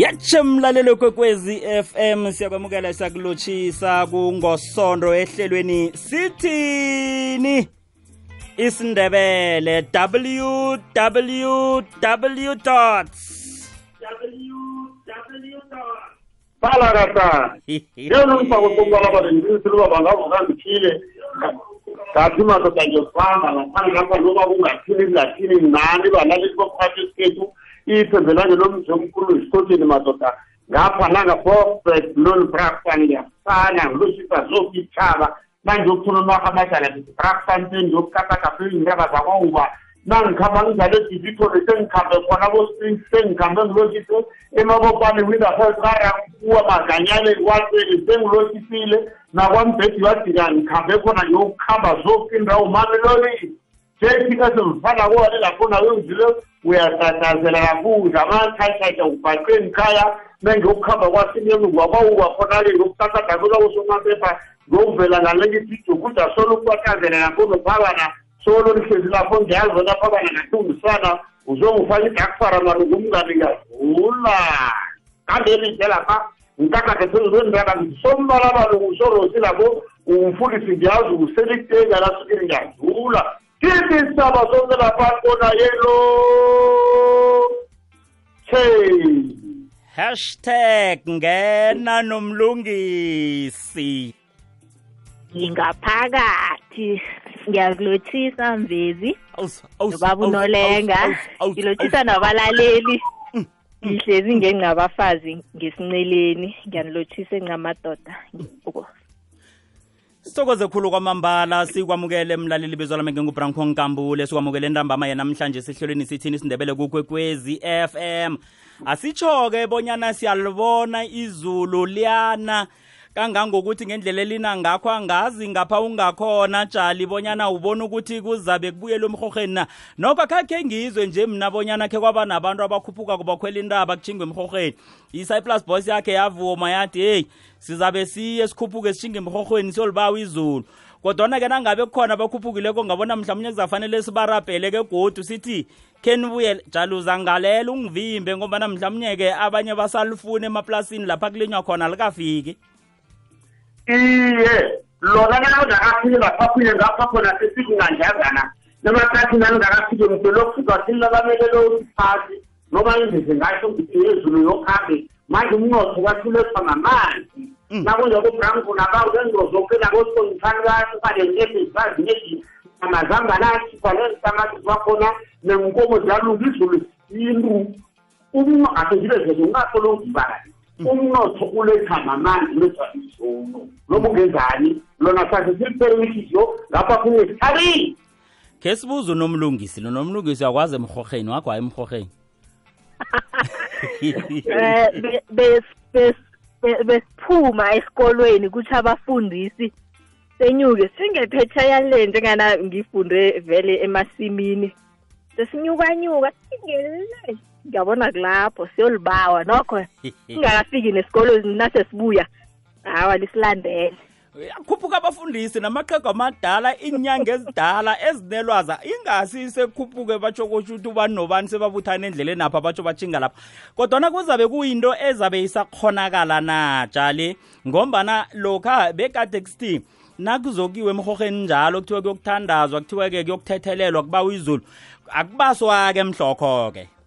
yatshe mlalelo kwekwezi FM siyakwamukela siyakulotshisa kungosondo ehlelweni sithini? Isindebele www. Bala kata yona ngifako sokuqala bale ngisiluba bangavuka ngithile ngathi madoda ngiyofamba ngaphandle lapha noma kungathini kungathini nani balaleli bokuphatha isikhethu iphembelwane lomzi omkhulu zisotini madoda. Ngapha nangabobed lolu brakfan liyafana ngiloshipa zonke iy'thaba manje okuthula umakho amadlala ngithi brakfan sengiyokukapakapa iy'ndaba zakwawuba nangikhamba ngidlale edivitole sengikhambe khona bo-spring sengikhambe ngilotshise emabopane windafelkarauwa maganyane watweni sengilotshisile nakwambhedi wadika ngikhambe khona ngiyokukhamba zonke indawo mamelolini sekhinto esizifana kuwo lelafuna kwenzile uyasasazela kakhulu. Zamathaithaitha kubhaqwe ngikhaya mengiyokuhamba kwasimyeni kwabawuka khona-ke ngokutatadanula kosomaphepha ngokuvela ngalekithijo kuda solo ukubatazela kakhulu solo lihlezi lapho ngiyazona phakana nahlungisana uzongifaka idakfara mani ngiyavula. Kambe elide lapha ngikakade sezizondaka sombala malungu sorosi lapho umfundisi ngiyazi uselikutengala ngiyavula. Kithi isaba sonke lapha kona yelo hey. Hashtag ngena nomlungisi. Ngingaphakathi ngiyakulothisa mvezi. Awus- unolenga ngilothisa nabalaleli ngihlezi ngenqabafazi ngesinceleni ngiyanilothisa enqamadoda sithokoze khulu kwamambala sikwamukele mlaleli bezwa lami ngengubranko nkambule sikwamukele ntambama yanamhlanje sihlelweni sithini isindebele kukwekwezi fm asitsho-ke bonyana siyalibona izulu liyana. Kangangokuthi ngendlela elina ngakho angazi ngapha ungakhona jali bonyana ubona ukuthi kuzabe kubuyelwe emrhorheni na. Nokho khakhe ngizwe nje mna bonyana khe kwaba nabantu abakhuphuka kubakhwela intaba kuchingwe emrhorheni i-cyplus boys yakhe yavuma yathi heyi sizabe siye sikhuphuke sishinge emrhorhweni siyolibawa izulu. Kodwana-ke nangabe kukhona abakhuphukileko ngabona mhlawumbe kuzafanele sibarabhele ke godu sithi khenibuyele jaluza ngalela ungivimbe ngobana mhlawumnye-ke abanye basalifuna emaplasini lapha kulinywa khona likafiki iye lona nalingakafiki ngasaphile ngapha khona sesikunganjazana namasathi nalingakafiki ngidolokufika silulabamelelo usiphasi noma indize ngasho ngithi ezulu yokhambe manje umnotho kwahlulethwa ngamanzi. Mm. Nakunjalo brankuna bawulenzo zonke nakosongifanekafanelezizazinedi amazanga nakhipha nezitamati zakhona nenkomo ziyalunga izulu yintu umuntu asenjibezele ungasolonga ibali umnotho uletha ngamanzi uletha izono noma ungenzani? Lona sathi silipelekisiyo ngapha kunye sithabile khe sibuze unomlungisi lo nomlungisi uyakwazi emrhorheni wakho hayi emrhorheni. Um besiphuma esikolweni kuthi abafundisi senyuke singephetsheya le njengana ngifunde vele emasimini. Sesinyukanyuka singele ngiyabona kulapho siyolibawa nokho singakafiki nesikolweni nasesibuya. Hawa lisilandele. Khuphuka abafundisi namaqhegu amadala iinyanga ezidala ezinelwaza. Ingasi sekukhuphuke batsho kusho ukuthi ubani nobani sebabuthana endleleni apha batsho batshinga lapha. Kodwana kuzabe kuyinto ezabe isakhonakala na jali ngombana lokha bekade kusithi nakuzokiwe emrhorheni njalo kuthiwe kuyokuthandazwa kuthiwe-ke kuyokuthethelelwa kubawa izulu akubaswa-ke mhlokho-ke.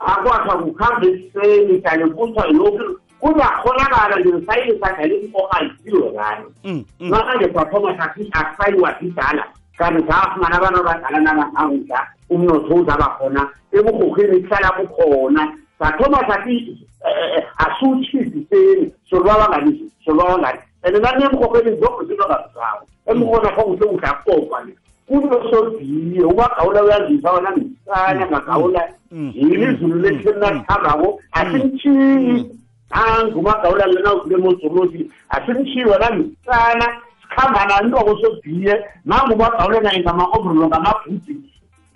Akwakha kuhambe ekuseni kanye kuthiwa lokhu kuzakhonakala ngesayisa kale impoka isiwe ngani? Mm, mm. manje sathoma sathi akusayiwa sidala kanti safumana abantu abadala nabangangudla umnotho uzaba khona eburhurheni kuhlala kukhona. Sathoma sathi um asutshiziseni solubaba ngani solubaba ngani and nani emrhorheni zoke zinto ngazizawo emrhona kho kuhle kuhle akukokwa le kunosoziyo ubagawula uyazisa wena ngisana mm. ngagawula mm. Mm. yini izulu lethu elinathandako asimshiyi nangu umagawula lena lemozolosi asimshiyi wena ngisana sikhamba nantoko soziye nangu ubagawule naye ngama-obrulo ngamabhudi.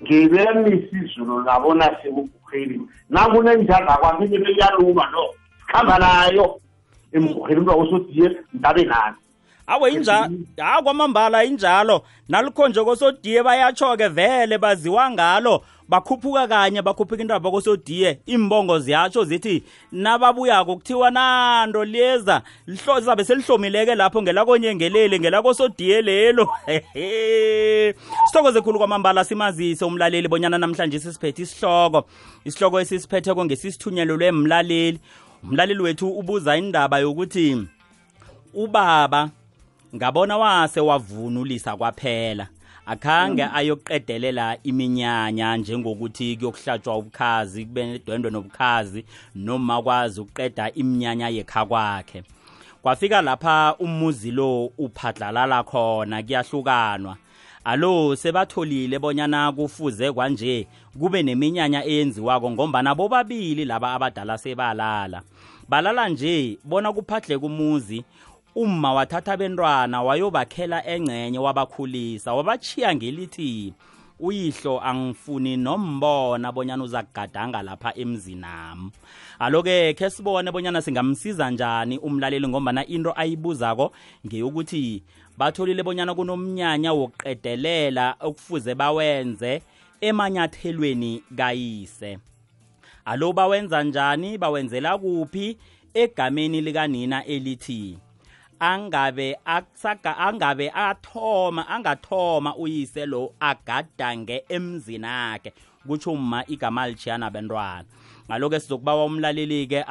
Ngebemisa izulu labona sekubukheliwe nangunenjangakwami nibeyaluba no sikhamba nayo. Embukheli umntu wakosodiye ntabe nani awe injalo ha kwamambala injalo. Nalukhonje kosodiye bayatsho-ke vele baziwa ngalo. Bakhuphuka kanye bakhuphuka indaba kosodiye. Imbongo ziyatsho zithi nababuyako kuthiwa nando liyeza lizabe selihlomileke lapho ngelakonyengeleli ngelakosodiye lelo. Sithokoze khulu kwamambala simazise umlaleli bonyana namhlanje sisiphethe isihloko. Isihloko esisiphetheko ngesisithunyelelwe mlaleli umlaleli wethu ubuza indaba yokuthi ubaba ngabona wase wavunulisa kwaphela. Akhange ayoqedelela iminyanya njengokuthi kuyokuhlatshwa ubukhazi kube nedwendwe nobukhazi noma kwazi ukuqeda iminyanya yekha kwakhe kwafika lapha umuzi lo uphadlalala khona kuyahlukanwa. Alo sebatholile bonyana kufuze kwanje kube neminyanya eyenziwako ngombana bobabili laba abadala sebalala. Balala nje bona kuphadle kumuzi umma wathatha abentwana wayobakhela engcenye wabakhulisa. Wabachiya ngelithi uyihlo angifuni nombona bonyana uza kugadanga lapha emzinami alo-ke khe sibone bonyana singamsiza njani umlaleli ngombana into ayibuzako ngeyokuthi batholile bonyana kunomnyanya wokuqedelela okufuze bawenze emanyathelweni kayise. Alo bawenza njani? Bawenzela kuphi? Egameni likanina elithi angabe akusaga angabe athoma angathoma uyise lo agadange emzini akhe kutsho uma igama lichiyana bentwana. Ngaloke sizokubawa umlaleli-ke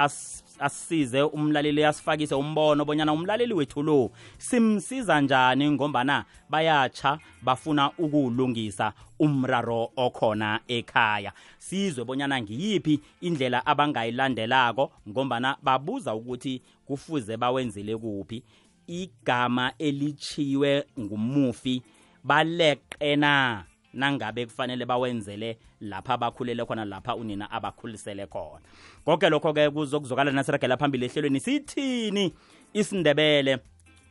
asisize umlaleli asifakise umbono bonyana umlaleli wethu lo simsiza njani ngombana bayatsha bafuna ukuwulungisa umraro okhona ekhaya. Sizwe bonyana ngiyiphi indlela abangayilandelako ngombana babuza ukuthi kufuze bawenzele kuphi. Igama elichiwe ngumufi baleqena nangabe kufanele bawenzele lapha abakhulele khona lapha unina abakhulisele khona. Konke lokho-ke kuzokuzokala nasiragela phambili ehlelweni sithini? Isindebele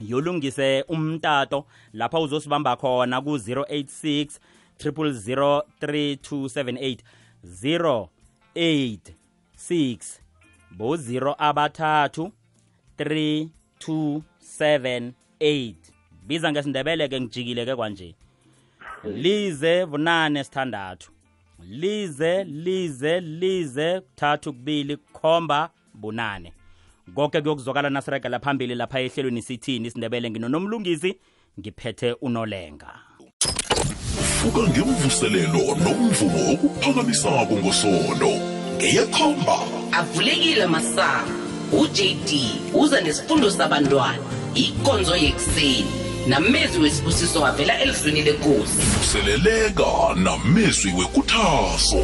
yolungise umtato lapha uzosibamba khona ku-086 0003278 086 bo-0 abathathu 3278 biza ngesindebele-ke ngijikile-ke kwanje lize bunane sithandathu. Lize lize lize kuthathu kubili kukhomba bunane. Konke kuyokuzwakala nasiregela phambili lapha ehlelweni sithini isindebele nginonomlungisi ngiphethe unolenga. Vuka ngemvuselelo nomvumo okuphakamisako ngosondo ngeyekhomba. Avulekile masango ujd uza nesifundo sabantwana. Ikonzo yekuseni. Namezwi wesibusiso wavela elizwini lenkosi. Vuseleleka namezwi wekuthaso.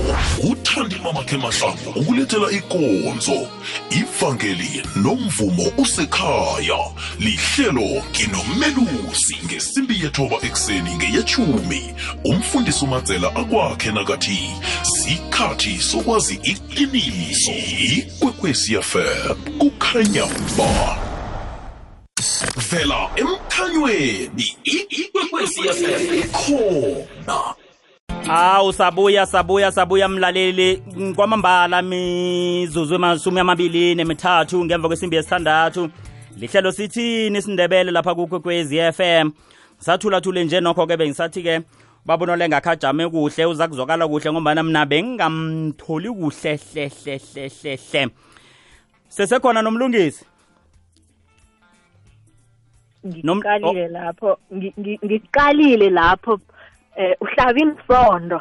Uthandima mahlangu ukulethela ikonzo. Ivangeli nomvumo usekhaya. Lihlelo nginomelusi ngesimbi yethoba ekuseni ngeyechumi umfundisi umadzela akwakhe nakathi sikhathi sokwazi iqiniso. Ikwekwecfm kukhanya ba. Vela emkhanyweni ikwekwecfm khona awu sabuya sabuya sabuya mlaleli. Kwamambala mizuzu emashumi amabili nemithathu ngemva kwesimbi yesithandathu. Lihlelo sithini isindebele lapha kukwekwezi FM sathulathule nje nokho-ke bengisathi-ke babonole ngakhajame kuhle uza kuzwakala kuhle ngombana mna bengingamtholi kuhle hle hle hle hle hle. Sesekhona nomlungisi? Ngiqalile lapho ngi- ngi- ngiqalile lapho eh uhlaba imsondo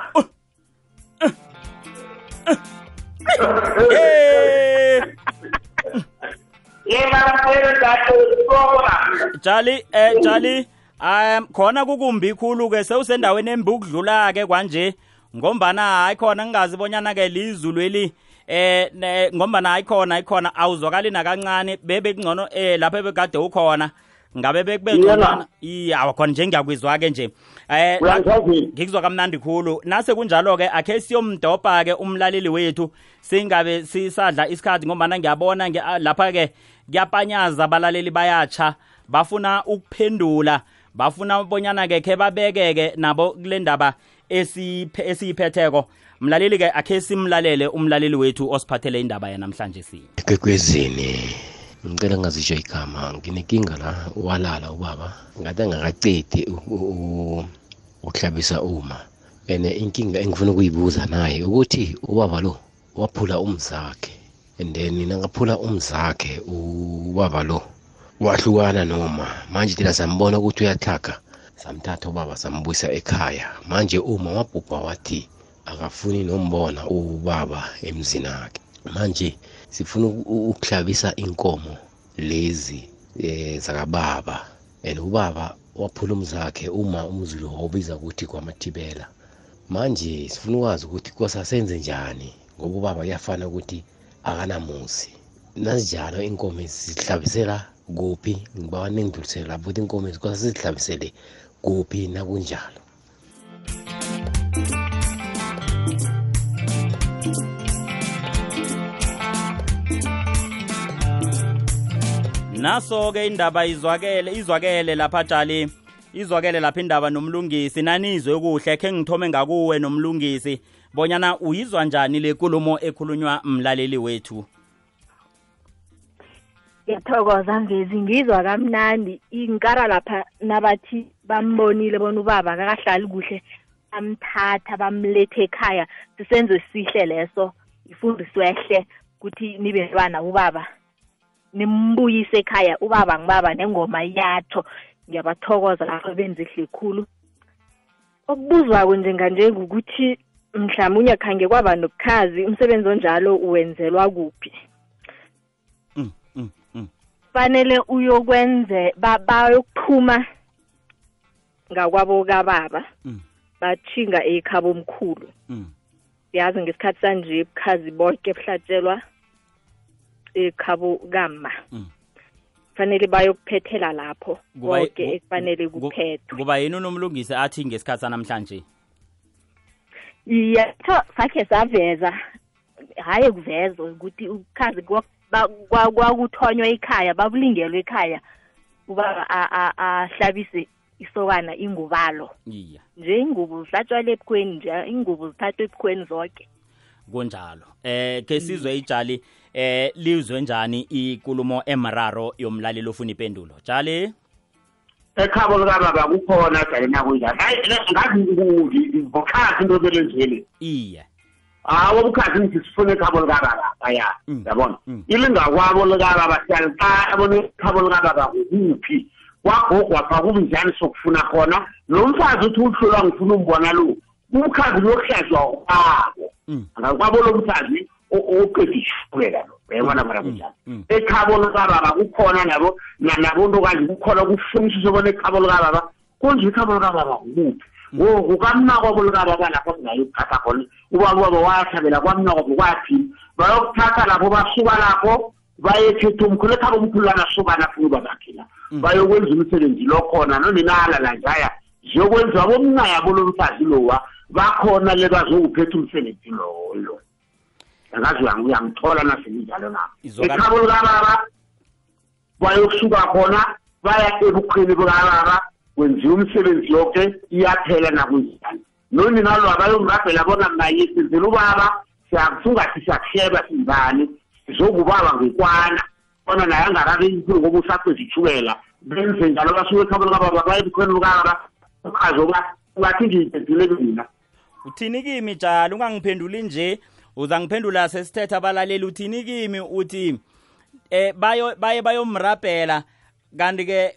Eh, Jali eh Jali um khona kukumbi khulu ke sewusendaweni embi ukudlula ke kwanje ngombana hayi khona ngingazi bonyana ke lizulu eli eh ngombana hayi khona hayi khona awuzwakali nakancane bebe kungcono eh lapha bekade ukhona. Ngabe bekube Yena. ngcono? Iya awakhona nje ngiyakwizwa ke nje. Eh uyangizwazini ngikuzwa kamnandi khulu. Nase kunjalo-ke akhe siyomdobha-ke umlaleli wethu. Singabe sisadla isikhathi ngombana ngiyabona ngi- ah, lapha-ke kuyapanyaza abalaleli bayatsha. Bafuna ukuphendula bafuna bonyana-ke khe babeke-ke nabo kule ndaba esiyiphe- esiyiphetheko. Mlaleli-ke akhe simlalele umlaleli wethu osiphathele indaba yanamhlanje si ekwekwezini ngicela ngingazisho igama nginenkinga la walala ubaba ngathi angakacedi u- u- u- ukuhlabisa uma. And inkinga engifuna ukuyibuza naye ukuthi ubaba lo waphula umzakhe and then nangaphula umzakhe ubaba lo wahlukana noma. Manje thina sambona ukuthi uyathaka samthatha ubaba sambuyisa ekhaya. Manje uma wabhubha wathi akafuni nombona ubaba emzini akhe manje sifuna uku- ukuhlabisa inkomo lezi eh zakababa. And ubaba waphula umzakhe uma umuzi lo wawubiza ukuthi kwamathibela. Manje sifuna ukwazi ukuthi kwasasenze njani ngoba ubaba kuyafana ukuthi akanamuzi nazinjalo inkomo sihlabisela kuphi? Ngibawa ningidlulisele lapho ukuthi inkomo kwasasizihlabisele kuphi nakunjalo. Naso-ke indaba izwakele izwakele lapha tshali izwakele lapha indaba nomlungisi. Nanizwe kuhle khe ngithome ngakuwe nomlungisi. Bonyana uyizwa njani le nkulumo ekhulunywa mlaleli wethu? Ngiyathokoza mvezi ngizwa kamnandi. Inkara lapha nabathi bambonile bona ubaba akakahlali kuhle bamthatha bamlethe ekhaya. Sisenzo esihle leso. Ifundiswehle ukuthi nibentwana ubaba. Nimbuyise ekhaya ubaba ngibaba nengoma yatsho ngiyabathokoza lapho benze kuhle khulu okubuzwako njenganje ngukuthi mhlawumunye khange kwaba nobukhazi umsebenzi onjalo uwenzelwa kuphi mm, mm, mm. fanele uyokwenze ba- bayokuphuma ngakwabo kababa Mm. bathinga ekhabo omkhulu Mm. yazi ngesikhathi sanje bukhazi bonke buhlatshelwa ekhabo kama Mm. fanele bayokuphethela lapho konke ku- ekufanele ku- kuphethwe. kuba yini unomlungisi athi ngesikhathi sanamhlanje? Yetho sakhe saveza. Hayi kuvezwa ukuthi ukhazi kwakuthonywa ekhaya babulingelwe ekhaya ubaba a- a- ahlabise isokana ingubalo. Iya. Nje ingubo zihlatshwala ebukhweni nje ingubo zithathwa ebukhweni zonke kunjalo. Eh ke sizwe itshali eh lizwe njani ikulumo emraro yomlaleli ofuna ipendulo? Tshali ekhabo likababa kukhona jale nakunjani hayi ngazi ngibukhazi into belenzele iye. Hawo ubukhazi ngithi sifuna ekhabo likababa. Aya Mm. yabona Mm. ilingakwabo likababa siyali xa abona ekhabo likababa kukuphi? Kwagogwa pha kubi njani sokufuna khona? Lo mfazi uthi uhlolwa ngifuna umbona lo. Umkhazi lokuhlazwa kwabo Mm. angakwabo lo mfazi o- oqeda ishukela lo uyabona mara kunjani mm. ekhabo likababa kukhona nabo na- nabontokazi kukhona kufunisisa bona ekhabo likababa konje ikhabo likababa kukuphi wo kukamnakwabo likababa lapho singayokuthatha khona. Ubaba ubaba wayathabela kwamnakwabo kwathi bayokuthatha lapho basuka lapho bayekhetha umkhulu. Ekhabo omkhulu lanasukana funa ubabakhe la. Bayokwenza umsebenzi lo khona noninala lanjaya ziyokwenziwa bomncayabo lo mfazi lowa bakhona le bazokuphetha umsebenzi loyo angazi uyang- uyangithola naselinjalo na? Ekhabo likababa bayokusuka khona baya ebukhweni bukababa kwenziwa umsebenzi yoke iyaphela nakunjani nonina lo abayongirabhela bona mnaye senzela ubaba siyakusungathi siyakusheba sinjani sizokubaba ngekwana bona naye angakareyisile ngoba usaqeda itshukela benze njalo basuke ekhabo likababa baye ebukhweni bukababa. Ukhazi oba ungathi ngiyiphendule mina. Uthini kimi tshali ungangiphenduli nje? Uzangiphendula sesithetha abalaleli. Uthini kimi? Uthi eh bayo baye bayomrabhela. Kanti ke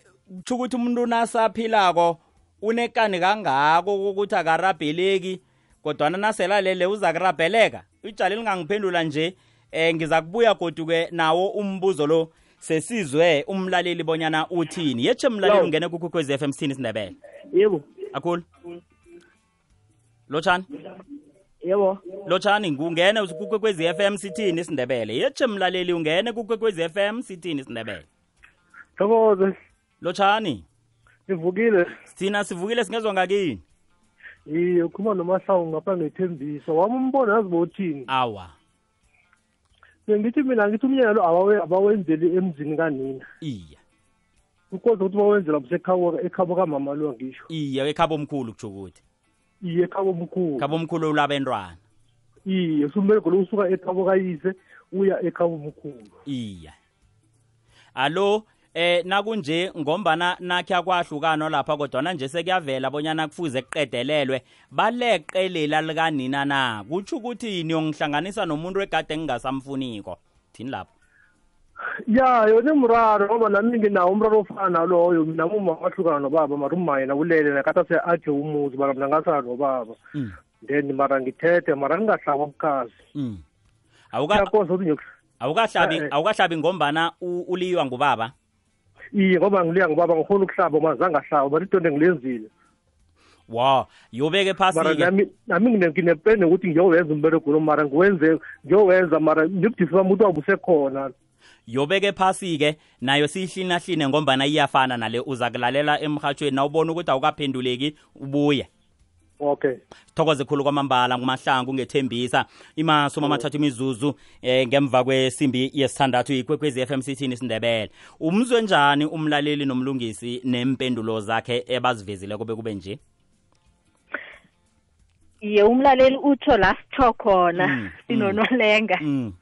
ukuthi umuntu nasaphilako unekani kangako kokuthi akarabheleki? Kodwana naselalele uza kurabheleka itshali lingangiphendula nje eh ngiza kubuya goduke nawo umbuzo lo. Sesizwe umlaleli bonyana uthini. Yetshe mlaleli ungene kukhukhwezi FM sithini isindebele yebo. Akhulu. Lotshani? Yebo. Lotshani ngungene kukwekwezi FM sithini isindebele? Yetshe mlaleli ungene kukwekwezi FM sithini isindebele? Thokoze. Lotshani? Nivukile thina sivukile singezwa ngakini? Iye ukhuluma nomasango ngapha ngethembiso wami umbono yazi bothini awa. Bengithi mina ngithi umnyanya lo abawe- abawenzeli emzini kanina. Iye ukoze ukuthi bawenzela busekhabo ekhabo kamama lo ngisho. Iye ekhabo omkhulu kutsho ukuthi. Iye ekhabo omkhulu khabo omkhulu labentwana. Iye sumberego lokusuka ekhabo kayise uya ekhabo omkhulu iye alo eh nakunje ngombana nakhe akwahlukanwa lapha kodwana nje sekuyavela bonyana kufuze kuqedelelwe baleqe lela likanina na? Kutsho ukuthi niyongihlanganisa nomuntu egade ngingasamfuniko. Thini lapho? Ya yona imraro ngoba nami nginawo umraro ofana naloyo. Mina muma wahlukana nobaba mara uma yena ulele nakata se akhe umuzi mara mina ngasala nobaba. Mm. then mara ngithethe mara ngingahlaba ubukazi mm. Awukahlabi Eh, eh. awukahlabi ngombana uliywa ngubaba? Iye ngoba ngiliya ngubaba ngikhona ukuhlaba ma zange ahlaba mara into ngilenzile. Wa yobeke mara phasi ke. nami nami ngine- nginepeni ukuthi ngiyowenza umberego lo mara ngiwenze ngiyowenza mara nibudisi bami ukuthi wabusekhona yobeke phasi ke nayo siyihlina hline ngombana iyafana nale uza kulalela emhathweni nawubona ukuthi awukaphenduleki ubuye. Okay. Thokoze khulu kwamambala ngumahlangu ngethembisa. Imasumi amathathu imizuzu eh, ngemva kwesimbi yesithandathu ikwekwezi FM sithini isindebele umzwe njani umlaleli nomlungisi nempendulo zakhe ebazivezileko bekube nje? Ye umlaleli utsho la sitho khona Mm, sinonolenga mm.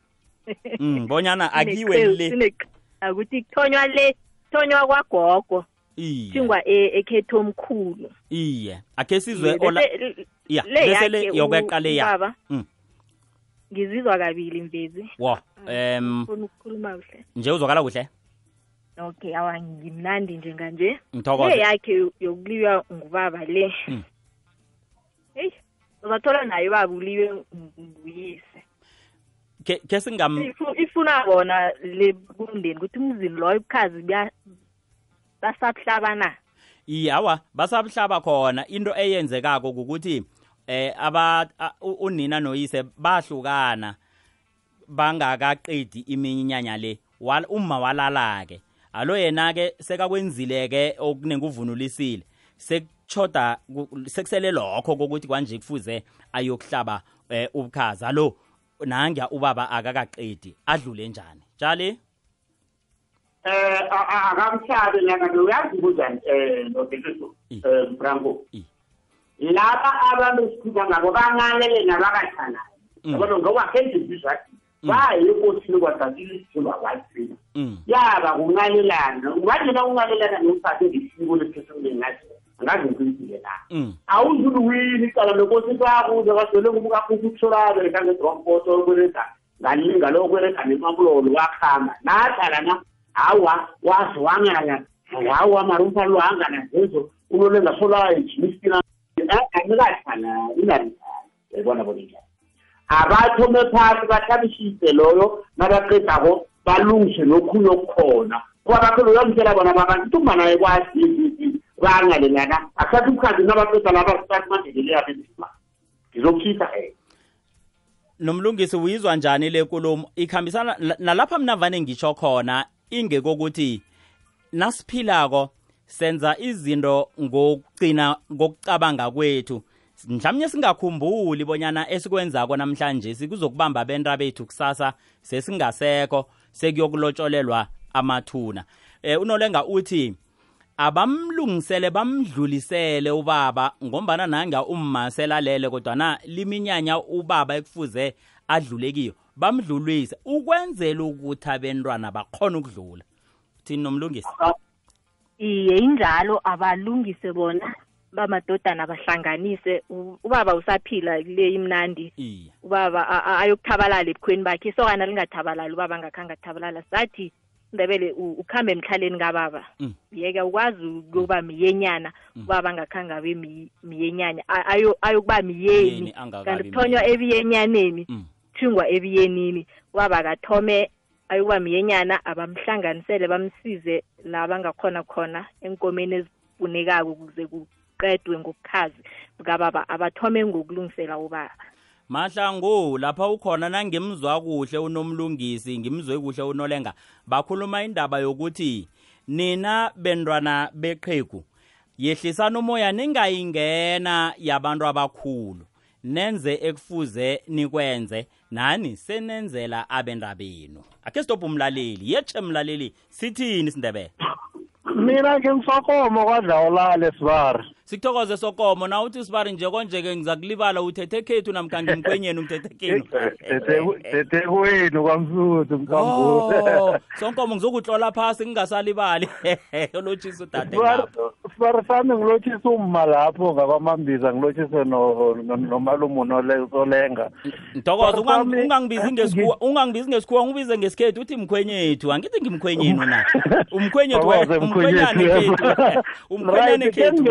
Mm, bonyana akiwe le. akuthi kuthonywa le kuthonywa kwagogo. Thingwa e- ekhetho omkhulu. Iye akhe sizwe ola ya bese le yakhe yokweqa u- le ya. Mm. ngizizwa kabili mvezi. Wo funa ukukhuluma kuhle. nje uzwakala kuhle? Okay awa ngimnandi njenganje le yakhe yokuliwa ngubaba le. Mm. heyi uzathola naye ubaba uliwe ngu- nguyise ke ke singam Ifu- ifuna bona le kumndeni ukuthi umzini loyo ubukhazi basabuhlaba na? Iye awa basabuhlaba khona. Into eyenzekako ukuthi eh aba unina noyise bahlukana bangakaqedi iminyanya le Wal- uma walala ke alo yena ke sekakwenzile ke okunenkuvunulisile sekuchoda sekusele lokho kokuthi kwanje kufuze ayokuhlaba eh, ubukhazi. Alo nangya ubaba akakaqedi adlule njani? Tshali? Eh a- a- akamhlabe lana uyazibuza eh nobhekethu I. eh Branko I. laba abantu esikhuluma ngabo bangalele nabakathana Mm. yabona ngoba sendizizwa baye ekosini kwadazile isithemba kwasina mm. Yaba kungalelana ungathi na ungalelana nomfazi ngesiko lephesumle ngathi ngazimcimbile la awudluluwini icala lenkosi bakuze badwele ngumkakukutholane ngangedrampot na hawa wazi hawa mari umfana lohangana zezo ulole abathome phasi bahlabisise loyo nabaqedako balungise nokhunye okukhona kuba bakhe loyo bona babantu umbanaye bangalelana asathi umkhazi nabaqeda laba sisathi mandebele yabenzima ngizokushisa eh. Nomlungisi uyizwa njani le nkulumo? Ikhambisana la- nalapha mina vane ngisho khona ingekokuthi nasiphilako senza izinto ngokugcina ngokucabanga kwethu. Mhlawumnye singakhumbuli bonyana esikwenzako namhlanje sikuzokubamba benta bethu kusasa sesingasekho sekuyokulotsholelwa amathuna. Eh unolenga uthi abamlungisele bamdlulisele ubaba ngombana nanga umma selalele kodwana liminyanya ubaba ekufuze adlule kiyo. Bamdlulise ukwenzela ukuthi abentwana bakhona ukudlula. Thini nomlungisi? Iye injalo abalungise bona bamadodana bahlanganise. Ubaba usaphila kule imnandi. Ubaba ayokuthabalala ebukhweni bakhe isokana lingathabalali ubaba angakhange athabalala sathi ndebele ukhambe emhlaleni kababa. Mm. yeke ukwazi ukuyoba miyenyana ubaba angakhange abe miyenyana ayokuba Miyeni. Kanti kuthonywa ebiyenyaneni Mm. thingwa ebiyenini ubaba akathome ayokuba miyenyana abamhlanganisele bamsize la bangakhona khona enkomeni ezifunekako ukuze kuqedwe ngobukhazi bukababa abathome ngokulungisela ubaba mahlangu lapha ukhona nangimzwa kuhle unomlungisi ngimzwe kuhle unolenga. Bakhuluma indaba yokuthi nina bentwana beqhegu yehlisana umoya ningayingena yabantu abakhulu. Nenze ekufuze nikwenze nani senenzela abenda benu akhe stop umlaleli yetshe mlaleli sithini sindebele? Mina ke ngisakomo kwadlawulale sibari. sikuthokoze sokomo. Na uthi sibari nje konje-ke ngizakulibala uthethe khethu namkha ngimkwenyeni ngithethe kenuthethe kwamsuthu oh, sonkomo ngizokutlola phasi ngingasalibali. Olotshisa udade sibari sami ngilotshisa umma lapho ngakwamambiza ngilotshise nomalumunosolenga ntokoze ungangibizi ngesikhuwa ngubize ngesikhethu uthi mkhwenyethu. Angithi ngimkhwenyeni na? Umkhwenyethu umkhwenyane kethu umkhwenyane kethu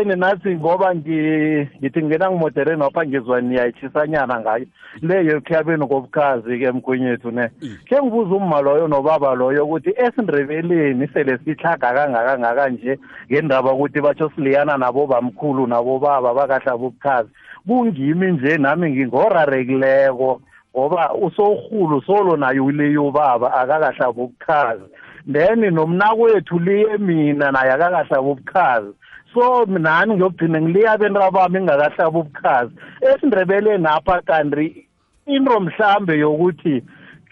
endabeni nathi ngoba ngi- ngithi ngingena ngimodere nopha ngizwa niyayitshisanyana ngayo. Leyo ekhuyabeni kobukhazi-ke mkhwenyethu ne. Khe ngibuza umma loyo nobaba loyo ukuthi esindrebeleni sele sihlaga kangakangaka nje ngendaba ukuthi batsho siliyana nabobamkhulu nabobaba bakahle bobukhazi kungimi nje nami ngingorarekileko ngoba usowurhulu solo naye uleyo ubaba akakahle bobukhazi then nomnakwethu liye mina naye akakahlaba ubukhazi. So nani ngiyogcina ngiliya bentabami ngingakahlaba ubukhazi. Esindrebeleni apha kanti into mhlambe yokuthi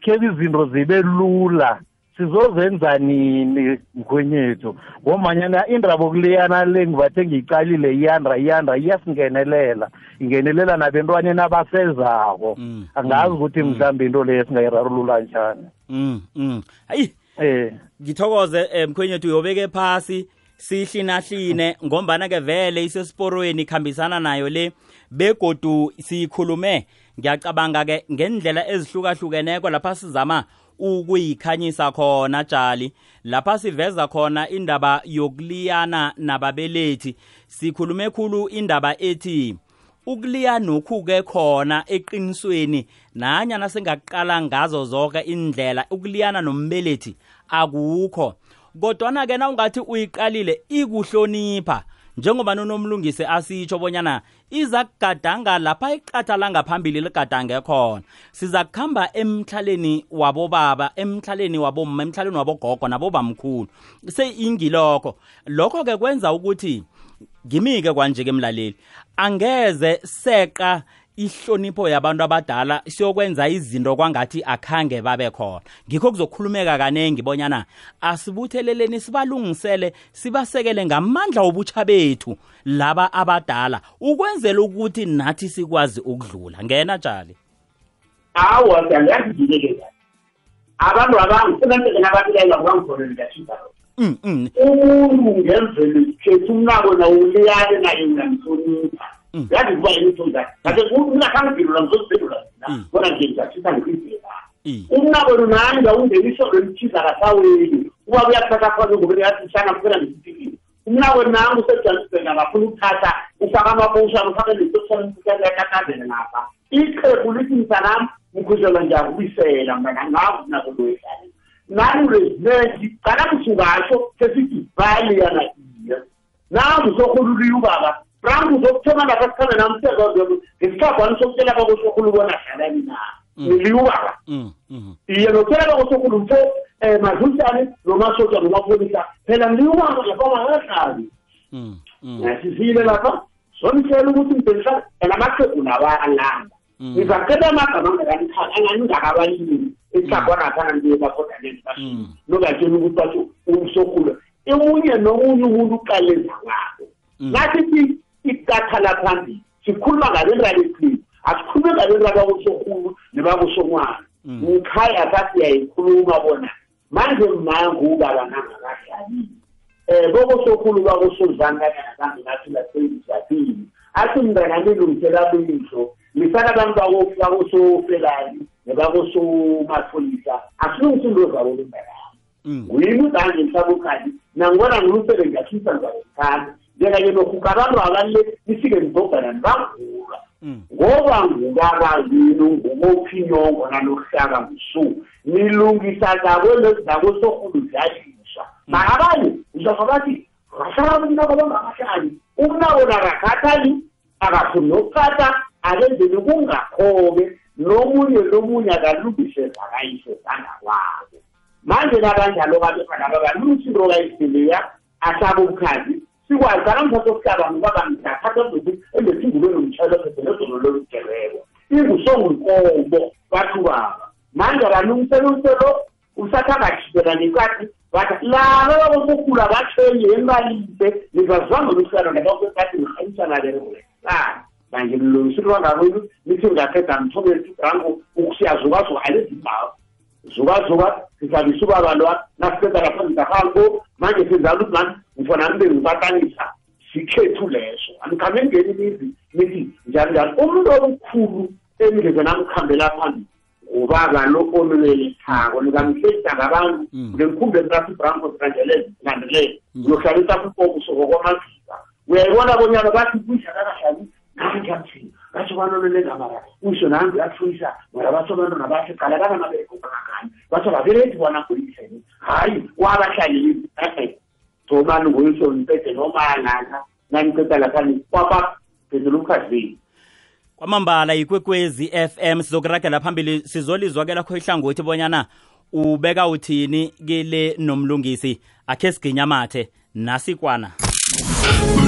khe izinto zibe lula sizozenza nini mkhwenyethu? Ngomanyana indaba okuliyana le ngibathe ngiyicalile iyanda iyanda iyasingenelela. Ingenelela nabentwaneni abasezako. Mm, angazi ukuthi mhlawumbe into leyo singayirarulula njani. Mm, mm. hayi eh. ngithokoze eh, mkhwenyethu uyobeke phasi. Sihlinahlini ngombana ke vele isesiporweni ikhambisana nayo le begodu siyikhulume ngiyacabanga ke ngendlela ezihlukahlukeneko lapha sizama ukuyikhanyisa khona jali lapha siveza khona indaba yokuliyana nababelethi. Sikhulume khulu indaba ethi ukuliya nokhu-ke khona eqinisweni nanyana singaqala ngazo zonke indlela ukuliyana nombelethi akukho. Kodwana-ke na ungathi uyiqalile ikuhlonipha. Njengoba nonomlungisi asitsho bonyana iza kugadanga lapha iqatha langaphambili ligadange khona. Siza kuhamba emhlaleni wabobaba emhlaleni wabomma emhlaleni wabogogo nabobamkhulu. Seyingilokho. Lokho-ke kwenza ukuthi ngimi-ke kwanje-ke mlaleli. Angeze seqa ihlonipho yabantu abadala siyokwenza izinto kwangathi akhange babe khona. Ngikho kuzokhulumeka kanengi bonyana asibutheleleni sibalungisele sibasekele ngamandla wobutsha bethu laba abadala ukwenzela ukuthi nathi sikwazi ukudlula. Ngena jali awa siyangiyazijikele abantu abangu sebenzeke nababilayo kwangkhona ngiyashisa mm, mm, umuntu ngemvelo khethu umnako nawo uliyane naye uyamhlonipha. Mm. yandikuba yinto ndathi mm. kade mna khangibhilula ngizozibhilula mina mm. bona nje ngiyatshisa ngikuyibhila umnabo nani ngawungenisho lwemthiza kasaweni ubaba uyathatha khona ngobeni yathi shana kuphela ngesipikini umnako nangu usejohannesburg angafuna ukuthatha ufake amaposha ufake nesosiyakakazele ngapha iqhebu lithi msanam mkhuzelwa ngiyakubisela mna ngazi nako loyedlale nani residenti cala msukatsho sesithi bali yana iya. Namu sokhulula ubaba brangu zokuthomana kasikhambe namsezo ngesikhabani sokutshela kakosokhulu ubona dlalani na mm. niliubaba mm, mm. iye nokutshela kakosokhulu mfo um madlulisane nomasotsha nomapolisa phela niliubaba laphamakahlali sisile lapha zomtshela ukuthi ngibelisa and amaqegu labalanda ngizacela amagama angangingakabalimi ehlakwanakana nje bakhodaneni basho ukuthi basho umsokhulu omunye nomunye umuntu uqale zawabo nathi idatha laphambili sikhuluma ngabenraba ethu asikhulume ngabenraba bakosorhulu nebakosonwana mm. ngikhaya asasiyayikhuluma bona manje mangubaba nangakadlalile um eh, bokosorhulu bakosozanganyana kambi nathi laseyisadini athi mnganami lungisela biso lisana abantu bakosofelani nebakosomapholisa asilungisa into zabo benganami mm. nguyini udanje mhlabe ukhandi nangibona ngilufele ngiyashisa ngizakuzithanda njengake lokhu abantu abaluleki lifike lidobhana nangula mm. ngoba ngubakazini ngumophinyongo nalohlaka ngusuku nilungisa zakwesokhulu ziyalisha nakabanye mm. uzava bathi ngahlala umnako bangakahlali umnako nakakhathali akafuni nokukhatha akenzeni kungakho-ke nomunye nomunye akalungise zakayise zangakwabo. Manje nabanjalo babefana babalungisinto kayisileya asabukhazi sikwazala ngithatha sicabango babangidathatha zokuthi emethingulweni umtshelephephe nezono lolugereko ingusongunkobo bathi baba manje abantu umsebenzi lo? Usatha bakhiphela ngenkathi bathi laba babokugula bathenye embalise nizazama lokusana nabakwekathi nirhanyisanaberebolesana manje nilungisile wangakwenu nithi ngaqeda mthome rango ukusiyazukazuka alezimbabo zukazuka sizabisa ubaba lwa nasiqeda lapha ngizahango manje sizala ukuthi nani ngifona nibe ngibatanisa sikhethu leso. Anikhambe ngeni imizi nithi njani njani umuntu omkhulu emndlezeni amkhambela phambili ubaba lo olwelethako nikamhlekisa ngabantu. Mm. Ngenkhumbe mntasi branko sikandelezikandilele uyohlalisa mm. kukobuso kokwamaziza uyayibona bonyana bathi kuyidlakakahlali nani kamthina batsho banolele ngamara usho nambi athuyisa mara batsho abantwana bahle qala kanamabeekokangakani batsho babelethi bona ngoyiseni hayi wabahlaleli thomani nguyisho nipede nomalana naniceda laphani kwapa phendula umkhazini kwamambala ikwekwezi FM sizokuragela phambili sizolizwa ke lakho ihlangothi bonyana ubeka uthini kile nomlungisi akhe siginyamathe nasikwana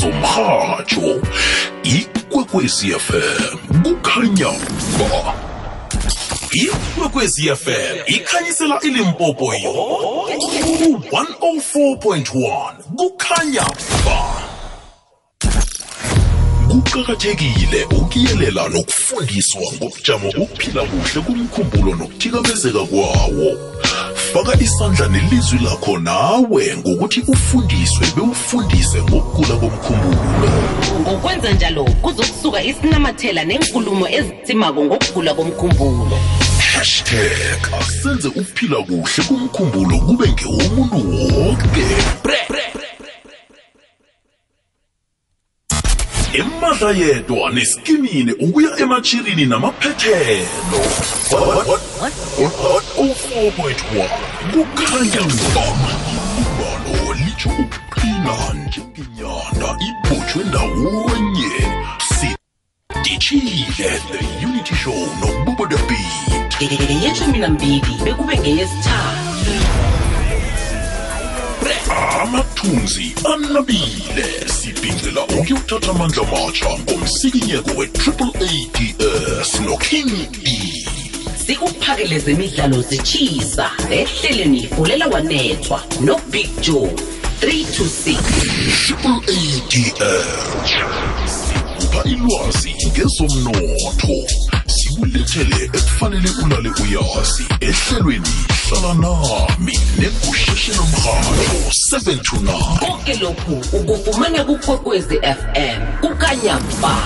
zomrhatsho ikwekwecfm kukhanya ba ikwekwezi fm ikhanyisela ilimpopo yonke ku-104.1 kukhanya ba kuqakathekile ukuyelela nokufundiswa ngobujamo bokuphila kuhle kumkhumbulo nokuthikamezeka kwawo. Faka isandla nelizwi lakho nawe ngokuthi ufundiswe bewufundise ngokugula komkhumbulo. Ngokwenza njalo kuzokusuka isinamathela nenkulumo ezitsimako ngokugula komkhumbulo. Hashtag asenze ukuphila kuhle kumkhumbulo kube ngewomuntu wonke emadla yedwa neskimini ukuya ematshirini namaphethelo. 104.1 kukhanya ngama ibalo litsho ukuqina njengenyanda ibhotshwe ndawonye. Sidishile the unity show nobubo the beat yeshumi nambili bekube ngeyesithathu amathunzi anabile. Sibhincela ukuyothatha amandla matsha ngomsikinyeko we-triple ads noking e sikuphakele zemidlalo zitshisa ehleleni ifulela wanethwa nobig joe 326 triple ads sikupha ilwazi ngezomnotho. Sikulethele ekufanele ulale uyazi. Ehlelweni hlala nami negusheshe lomrhatho 7 to 9 konke lokhu ukufumana kukwekwezi fm kukanyamba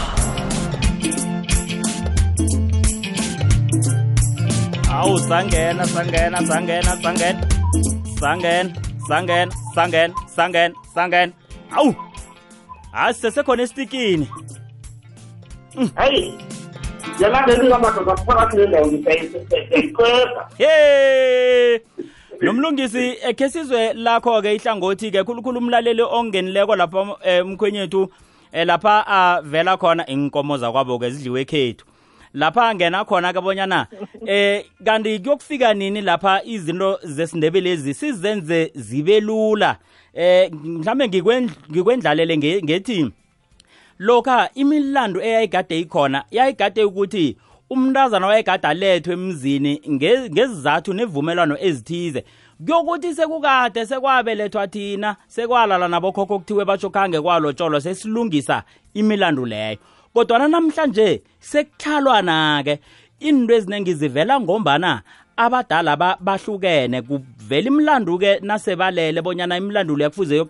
awu sangena sangena sangena sangena. Sangena sangena sangena sangena sangena. Awu hayi sesekhona esitikini. Hayi yalandeli kamadoda phakathi nendawo ngisayiqeda he nomlungisi ekhe sizwe lakho-ke ihlangothi-ke khulukhulu umlaleli ongenileko lapha emkhwenyethu um lapha avela khona inkomo zakwabo-ke zidliwe ekhethu lapha angena khona-ke bonyana eh kanti kuyokufika nini lapha izinto zesindebele ezi sizenze zibe lula? Eh mhlambe ngikwendlalele nge- ngethi lokha imilando eyayigade ikhona yayigade ukuthi umntazana wayegade alethwe emzini nge- ngezizathu nevumelwano ezithize. Kuyokuthi sekukade sekwabelethwa thina sekwalala nabokhokho kuthiwe batsho khange kwalotsholo sesilungisa imilando leyo. Kodwana namhlanje sekuhlalwana-ke into eziningi zivela ngombana abadala ba- bahlukene. Kuvela imlandu-ke nasebalele bonyana imlandu leyo kufuze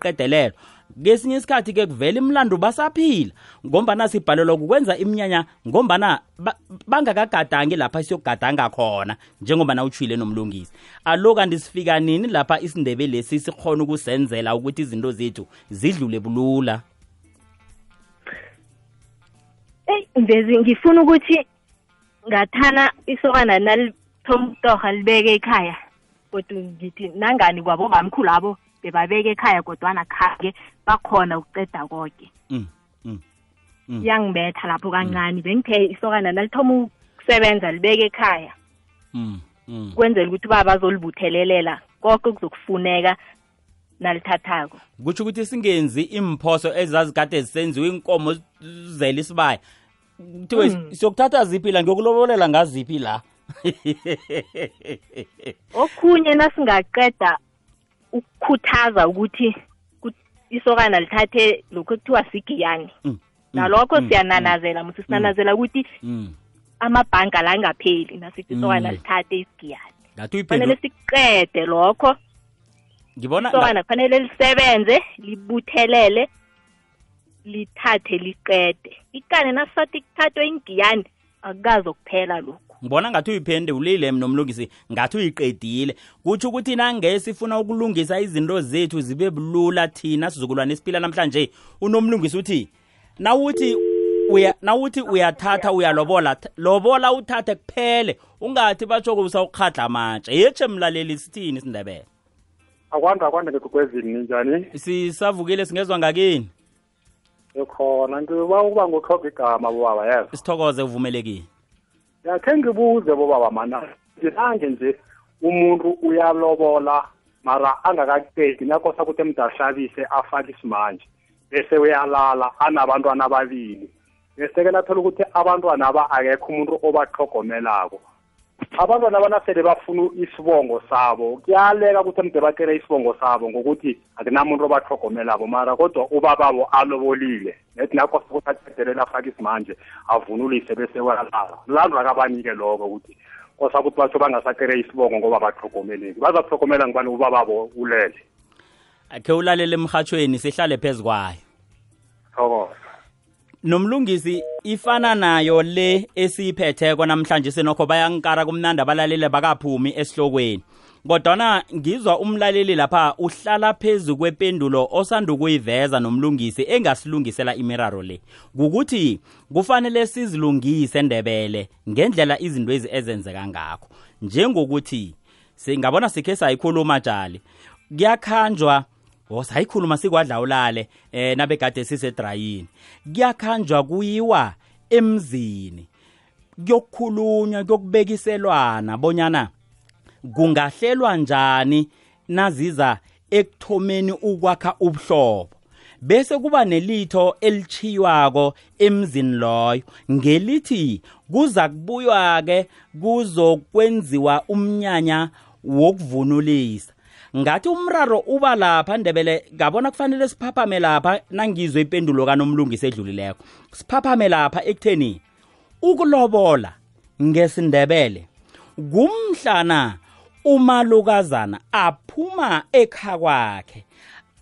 yokuqedelelwa kesinye isikhathi-ke kuvela imlandu basaphila ngombana sibhalelwa kukwenza iminyanya ngombana ba- bangakagadangi lapha siyokugadanga khona njengoba utshwile nomlungisi. Alo kanti sifika nini lapha isindebelesi sikhona ukusenzela ukuthi izinto zethu zidlule bulula? Eyi mvezi ngifuna ukuthi ngathana isokana nalithoma ukutorha libeke ekhaya kodwa ngithi nangani kwabobamkhulu abo bebabeka ekhaya kodwana khange bakhona ukuceda konke Mm, mm, mm. iyangibetha lapho kancane bengithe isokana nalithoma ukusebenza libeke ekhaya. Mm, mm. kwenzela ukuthi baba bazolibuthelelela konke kuzokufuneka nalithathako. Kutsho ukuthi singenzi imphoso ezazikade zisenziwe inkomo zizele isibaya. Kuthiwe siyokuthatha ziphi la? Ngiyokulobolela ngaziphi la? Okhunye nasingaqeda ukukhuthaza ukuthi isokana lithathe lokhu kuthiwa sigiyani. Mm, nalokho mm, siyananazela musi sinanazela ukuthi amabhanga la angapheli nasithi isokana Mm. lithathe isigiyani. Uyiphendu siqede lokho. Ngibona isokana kufanele lisebenze libuthelele lithathe liqede. Ikane nasisathi kuthathwe ingiyani akukazi ukuphela lokhu ngibona ngathi uyiphendulile nomlungisi ngathi uyiqedile. Kutsho ukuthi nange sifuna ukulungisa izinto zethu zibe bulula thina sizukulwane esiphila namhlanje unomlungisi uthi nawuthi uya nawuthi uyathatha uyalobola lobola uthathe kuphele ungathi batshoko usawukhadla amatshe yetshe mlaleli sithini isindebele? Akwanda akwanda ngekukwezini ninjani sisavukile singezwa ngakini? Ekhona ngiba ukuba nguthoga igama bobaba yezo sithokoze uvumelekile. Yakhe ngibuze bobaba mana ngilange nje umuntu uyalobola mara angakaqedi nakosa ukuthi emdahlabise afake isimanje bese uyalala anabantwana ababili. Bese-ke nathola ukuthi abantwana aba akekho umuntu obaxhogomelako abantwana abanasele bafuna isibongo sabo. Kuyaleka ukuthi emde bacele isibongo sabo ngokuthi akunamuntu obaxhogomelako mara kodwa ubababo alobolile. Nethi nakosa ukuthi acedelela afake isimanje avunulise bese uyalala landwa kabanike lokho ukuthi kosa ukuthi batsho bangasacele isibongo ngoba baxhogomeleki bazaxhogomela ngibani ubababo ulele? Akhe ulalele emhathweni sihlale phezu kwayo. Thokoza nomlungisi ifana nayo le esiyiphetheko namhlanje senokho bayankara kumnandi abalaleli bakaphumi esihlokweni. Kodwana ngizwa umlaleli lapha uhlala phezu kwependulo osanda ukuyiveza nomlungisi engasilungisela imiraro le. Kukuthi kufanele sizilungise ndebele ngendlela izinto ezi ezenzeka ngakho. Njengokuthi singabona sikhe sayikhuluma jali kuyakhanjwa o sayikhuluma sikwadla ulale eh nabegade sisedrayini. Kuyakhanjwa kuyiwa emzini kuyokukhulunywa kuyokubekiselwana bonyana kungahlelwa njani naziza ekuthomeni ukwakha ubuhlobo. Bese kuba nelitho elichiywako emzini loyo ngelithi kuza kubuywa ke kuzokwenziwa umnyanya wokuvunulisa. Ngathi umraro uba lapha ndebele ngabona kufanele siphaphame lapha nangizwe ipendulo kanomlungisi edlulileko siphaphame lapha ekutheni ukulobola ngesindebele kumhlana umalukazana aphuma ekha kwakhe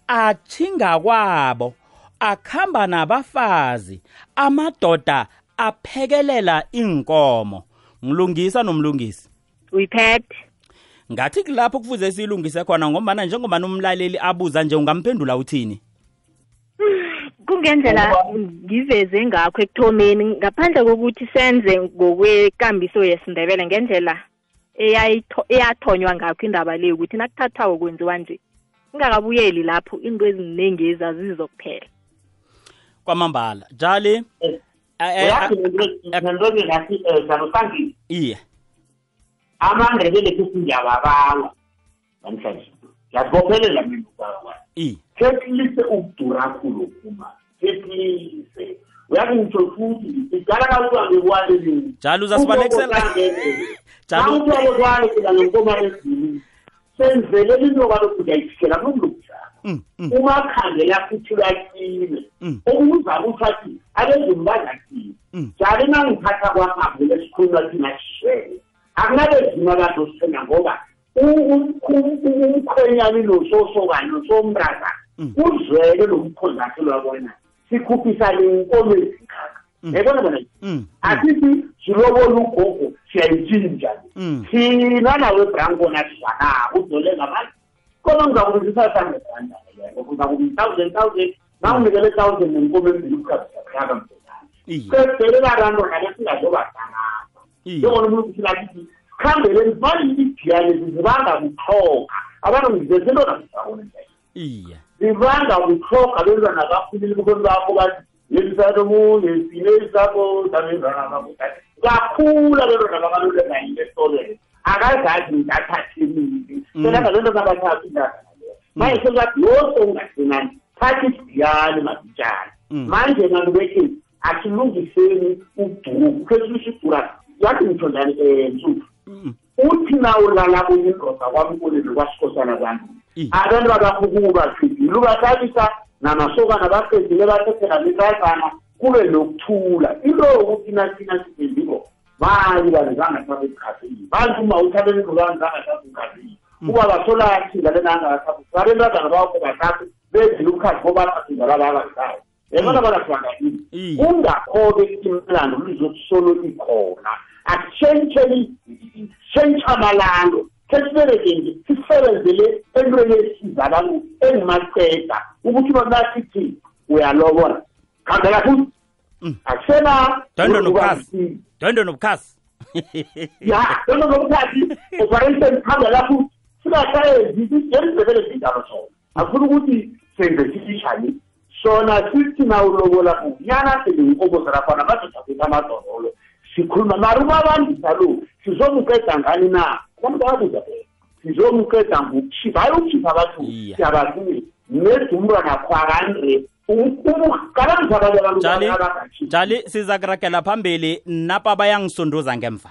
athinga kwabo akhamba nabafazi amadoda aphekelela inkomo ngilungisa nomlungisi uyiphethe. Ngathi kulapho kufuze siyilungise khona ngombana njengobana umlaleli abuza nje ungamphendula uthini kungendlela ngiveze ngakho ekuthomeni ngaphandle kokuthi senze ngokwekambiso yesindebele ngendlela eyathonywa ngakho indaba le ukuthi nakuthathwako kwenziwa nje ingakabuyeli lapho into eziningi ezazizokuphela kwamambala jali eh, amandebele futhi ngiyababawa namhlanje ngiyazibophelela mina ubabakwayo sekulise ukudura khulu kuma. Sekulise uyazi ngitsho futhi sidala kakuhambe kwale njalo uzasibalekuselauthole kwayo phela ngenkomane ezini senzele into kaloku ndiyayifikela kulokudlala mm, mm. umakhangela futhi uyakile okuzabe uthathi abezulu badlakile mm. njalo nangiphatha kwapha abazosena ngoba umkhwenyana nososokane nosomrazana mm. uzwele lo mkhonzathi lwabona sikhuphisane inkolo ezinkaka yayibona bona? Mm. Mm. Asithi silobola ugogo siyayitshintsha. Thina nawe branko nasizanako udole ngabantu. Kona ngizakubizisasangebranda ngizakumthousand thousand nawunikele thousand nenkomo embili ukukhazisakhaka mzekane sebele babantu ngale singazobasanapa njengona umuntu usilakithi khambeleni balilidiyane zizibanga kuhloka abantu ngizesento nakusakuleyo iye zibanga kuhloka bentwana kakhulile bukhoni bakho bathi yelisato munye sine sakho sabentwana bakho kakhula bentwana bakalule ngayile esikolweni. Akazazi ndathathenile mm. senangabentwana bathathu ndazaleyo manje mm. sekathi yose ungasinani thatha isidiyane masitshane mm. manje nakubethi asilungiseni ubhuku. Khesulisha ibhura yathi ngithondani um nsuthu uthi nawulala kuyindoda kwamkuleli kwasikhosana kwami. Abantu bakahukuba khidile ubathabisa namasokana baqedile bathethela mitazana kube nokuthula. Into yokuthi nathina sibendiko mali bantu zangathatha esikhathini bantu uma uthabela indlu bantu zangathatha esikhathini kuba basolaathila lenangathatha babentazana bakho bathathe benzile ukhathi bobathathinda lababalisayo yabona banasibangakini ungakho-ke imlando lizokusolo ikhona. akusentsheni sentshabalalo sesiberekenge sisebenzele entweni esizakalo engumaceda ukuthi babasithi uyalobona. Khambela futhi mm. akusena dondo nobukhasi ya dondo nobukhasi operation khambela futhi singasayenzi yemzebele sinjalo sona. Akufuna ukuthi senze sisishani sona sithi na ulobola unyana sele inkomo zirakhona bazothakwetha amadololo sikhuluma mari ubabambisa lo sizomuqeda ngani na? Abantu bayabuza phela sizomuqeda ngokukhipha hayi ukukhipha abantu siyababuye nedumntwana khwakandre ukalangisa abanye abantu Jali, abangakhiphi jali siza kuragela phambili napa bayangisunduza ngemva.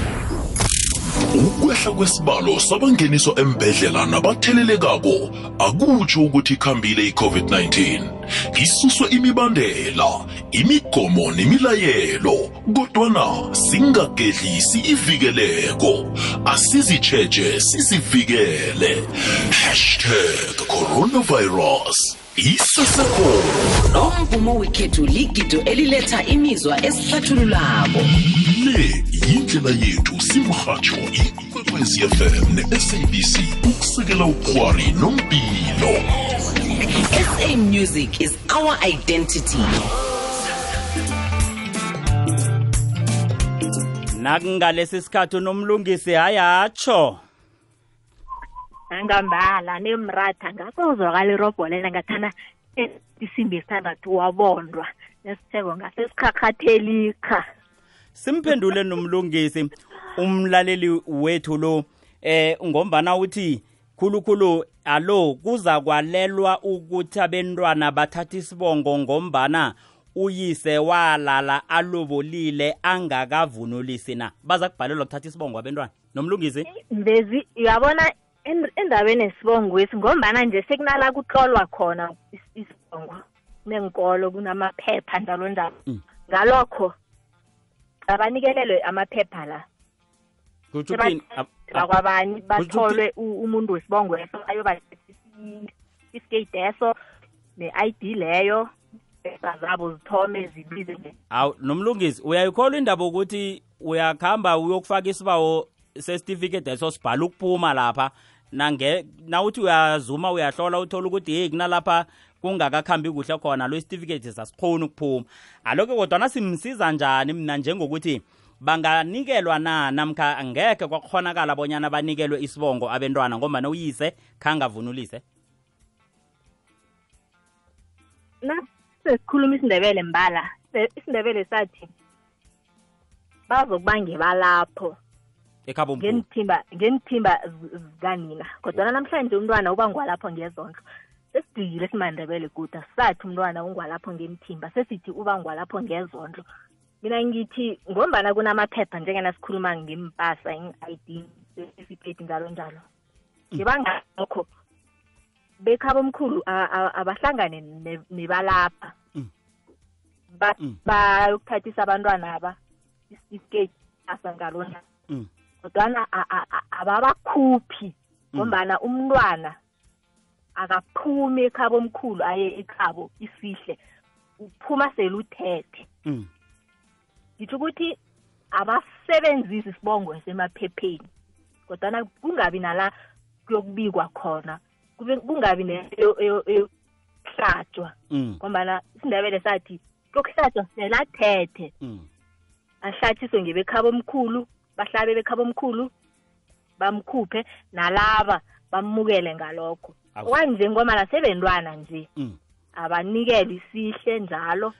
Ukwehla kwesibalo sabangeniswa embedlela nabathelelekako akutsho ukuthi ikhambile i-covid-19. Isuswe imibandela imigomo nemilayelo kodwana singagedlisi ivikeleko. Asizitsheje sizivikele. Hashtag coronavirus. Isesekhona nomvumo wekhethu ligido eliletha imizwa esihlathululako le yindlela yethu simrhatsho ikwekwezi fm ne-sabc ukusekela ukghwari nompilo sa music is our identity. Nakungalesi sikhathi unomlungisi hayatsho angambala nemratha. Ngakuzwakala irobholela ngathana isimbi esithandathu wabondwa. Nesitheko ngasesikhakhathelika simphendule nomlungisi umlaleli wethu lo eh ngombana uthi khulukhulu alo kuza kwalelwa ukuthi abentwana bathatha isibongo ngombana uyise walala alobolile angakavunulisi na baza kubhalelwa kuthatha isibongo abentwana. Nomlungisi? Mvezi uyabona endabeni esibongwesi ngombana nje sekunala kutlolwa khona is- isibongo kunenkolo kunamaphepha njalo njalo ngalokho abanikelelwe amaphepha la bakwabani batholwe umuntu wesibongo eso ayobaisistate eso ne-id leyo eza zabo zithome zibize nge- awu nomlungisi uyayikholwa indaba ukuthi uyakuhamba uyokufaka isibawo sesitifiketi eso sibhala ukuphuma lapha nange nawuthi uyazuma uyahlola uthola ukuthi hey kunalapha kungakakhambi kuhle khona lo isitifiketi sasikhoni ukuphuma. Aloke kodwana simsiza njani mina njengokuthi banganikelwa na? Namkha angekhe kwakhonakala bonyana banikelwe isibongo abentwana ngombana uyise khangavunulise? Nasesikhuluma isindebele mbala isindebele sathi bazokubange balapho ekhabo ngenithimba ngenithimba zikanina kodwana namhlanje umntwana ubangwa lapho ngezondlo sesidikile simandebele kuda sathi umntwana ungwalapho ngemthimba sesithi ubangwa lapho ngezondlo mina ngithi ngombana kunamaphepha njengena sikhuluma ngempasa i-id certificate njalo njalo ngibangalokho bekhaba omkhulu abahlangane ne- nebalapha Ba- Mm. bayokuthathisa abantwana aba isitifiketi asa njalo njalo Mm. Kodwana ababakhuphi ngombana umntwana akaphumi ekhabo omkhulu aye ekhabo isihle uphuma seluthethe Mm. ngitsho ukuthi abasebenzisi isibongo esemaphepheni kodwana kungabi nala kuyokubikwa khona kungabi eyokuhlatshwa Mm. ngombana isindebele sathi kuyokuhlatshwa selathethe Mm. ahlatshiswe ngebekhabo omkhulu bahlabe bekhabo omkhulu bamkhuphe nalaba bamukele ngalokho. Okwanje ngomana sebentwana nje Mm. abanikele isihle njalo.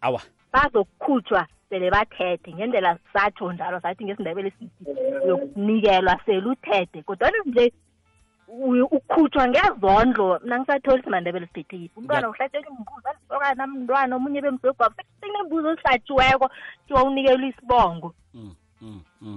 Awa. Bazokukhutshwa sele bathethe ngendlela satsho njalo sathi ngesindebele sithi uyokunikelwa sele uthethe. Kodwana nje ukhutshwa ngezondlo mna ngisatholi isimandebele siphethe yiphi? Umntwana uhlatshela imbuzi alisokana mntwana omunye bemsogwabo sekunembuzi ozihlatshiweko kuthiwa unikelwa isibongo. Mm.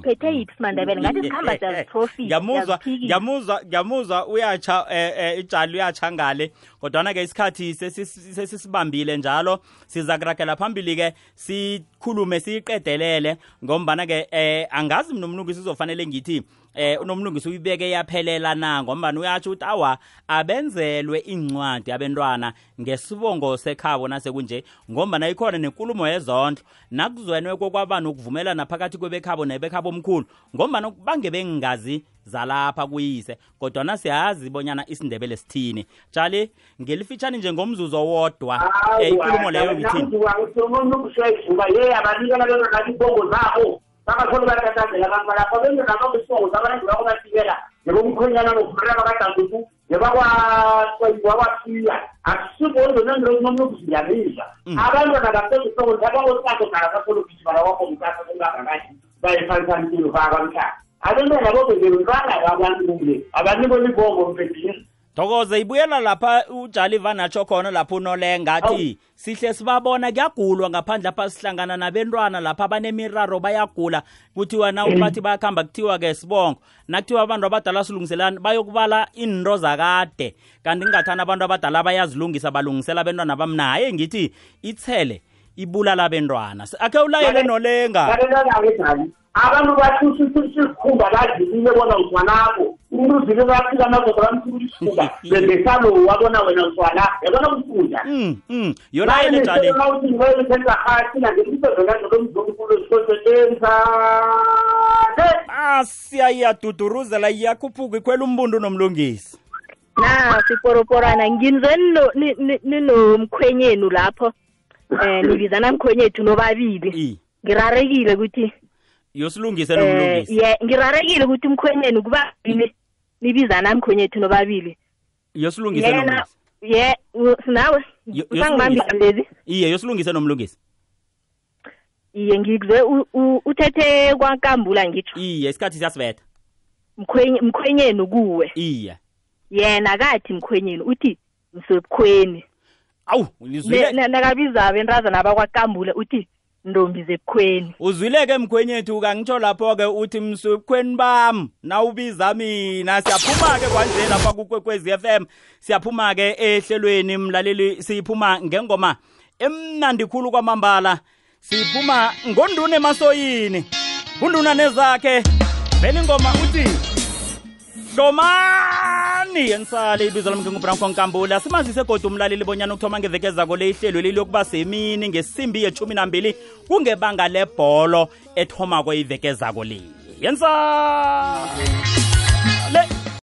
Phethe yiphi simandebele ngathi sikhamba siyaziprofita ngiyamuzwa ngiyamuzwa ngiyamuzwa uyatsha eh, eh, ijali uyatsha ngale kodwana ke isikhathi sesis- sesisibambile njalo siza kuragela phambili ke sikhulume siyiqedelele ngombana ke eh angazi mina umlungisi uzofanele ngithi eh unomlungisi uyibeke yaphelela na ngombana uyatsho ukuthi awa abenzelwe incwadi abentwana ngesibongo sekhabo nasekunje ngombana ikhona nenkulumo yezondlo nakuzwenwe kokwaba nokuvumelana phakathi kwebekhabo nebekhabo omkhulu ngombana bange bengingazi zalapha kuyise kodwana siyazi bonyana isindebele sithini tshali ngelifitshane njengomzuzu owodwa eh, inkulumo leyo ngithini bakatholi bathathazela kamalapha bendonaba kusongo sabantu bakubathibela nebomkhwenyana nokurira bakadangutu nebakwakwapiya akusikonzonandrozinomunokuzinyamisa abantwana basezisongo nabakosakudala basolokisi balawakomkasa kungangakathi bayephalisanikilobakamhlaba abantwana bobezeruntlanga abantu kumle abanikoni bongo mpedini thokoze ibuyela lapha ujaliva natsho khona lapho unolenga athi sihle sibabona kuyagulwa ngaphandle lapha sihlangana nabentwana lapha abanemiraro bayagula. Kuthiwa na bathi bayakuhamba kuthiwa-ke sibongo. Nakuthiwa abantu abadala silungiselani bayokubala into zakade. Kanti ngingathani abantu abadala bayazilungisa balungisela abentwana bamnaye ngithi ithele ibulala abentwana. Akhe ulayele nolenga. balelana-ke jali abantu bathi sisikhumba badlulile bona mzwanakho umuntu uzile bafika madoda bamthula isikhumba. Bembesalo wabona wena mzwana yabona kufunda Mm, mm. yolayele jali ah siyayaduduruzela iyakhuphuka ikhwela umbundu nomlungisi. Na siporoporana ni- ninomkhwenyenu lapho. Um nibizana mkhwenyethu nobabili. Ngirarekile ukuthi yosilungise eh, nomlungisi. ye ngirarekile ukuthi mkhwenyenu kubabili nibizana mkhwenyethu nobabili. Yosilungise nomlungisi. ye u- sinawe Yo- usangibambile yosilungise. lezi iye yosilungise nomlungisi. Iye u- uthethe kwankambula ngitsho iye isikhathi siyasibetha mkhwenye- mkhwenyenu kuwe. Iye. Yena kathi mkhwenyenu uthi msebukhweni awu Ne- lizwile ne- nakabiza abentrazana abakwakambule uthi ntombi zebukhweni. Uzwile-ke mkhwenyethu kangitsho lapho-ke uthi mswebukhweni bam nawubiza mina. Siyaphuma-ke kwanje lapha kukwekwezi f m. Siyaphuma-ke ehlelweni mlaleli siyiphuma ngengoma emnandi khulu kwamambala. Siphuma ngonduna emasoyini kunduna nezakhe. Vele ingoma uthi hlomani yensale ibizo lami ngingubranko nkambule asimazise kodwa umlaleli bonyana ukuthoma ngeveke zako le ihlelo leli yokuba semini ngesimbi yethumi nambili kungebanga lebholo ethomako iveke zako le. Yensa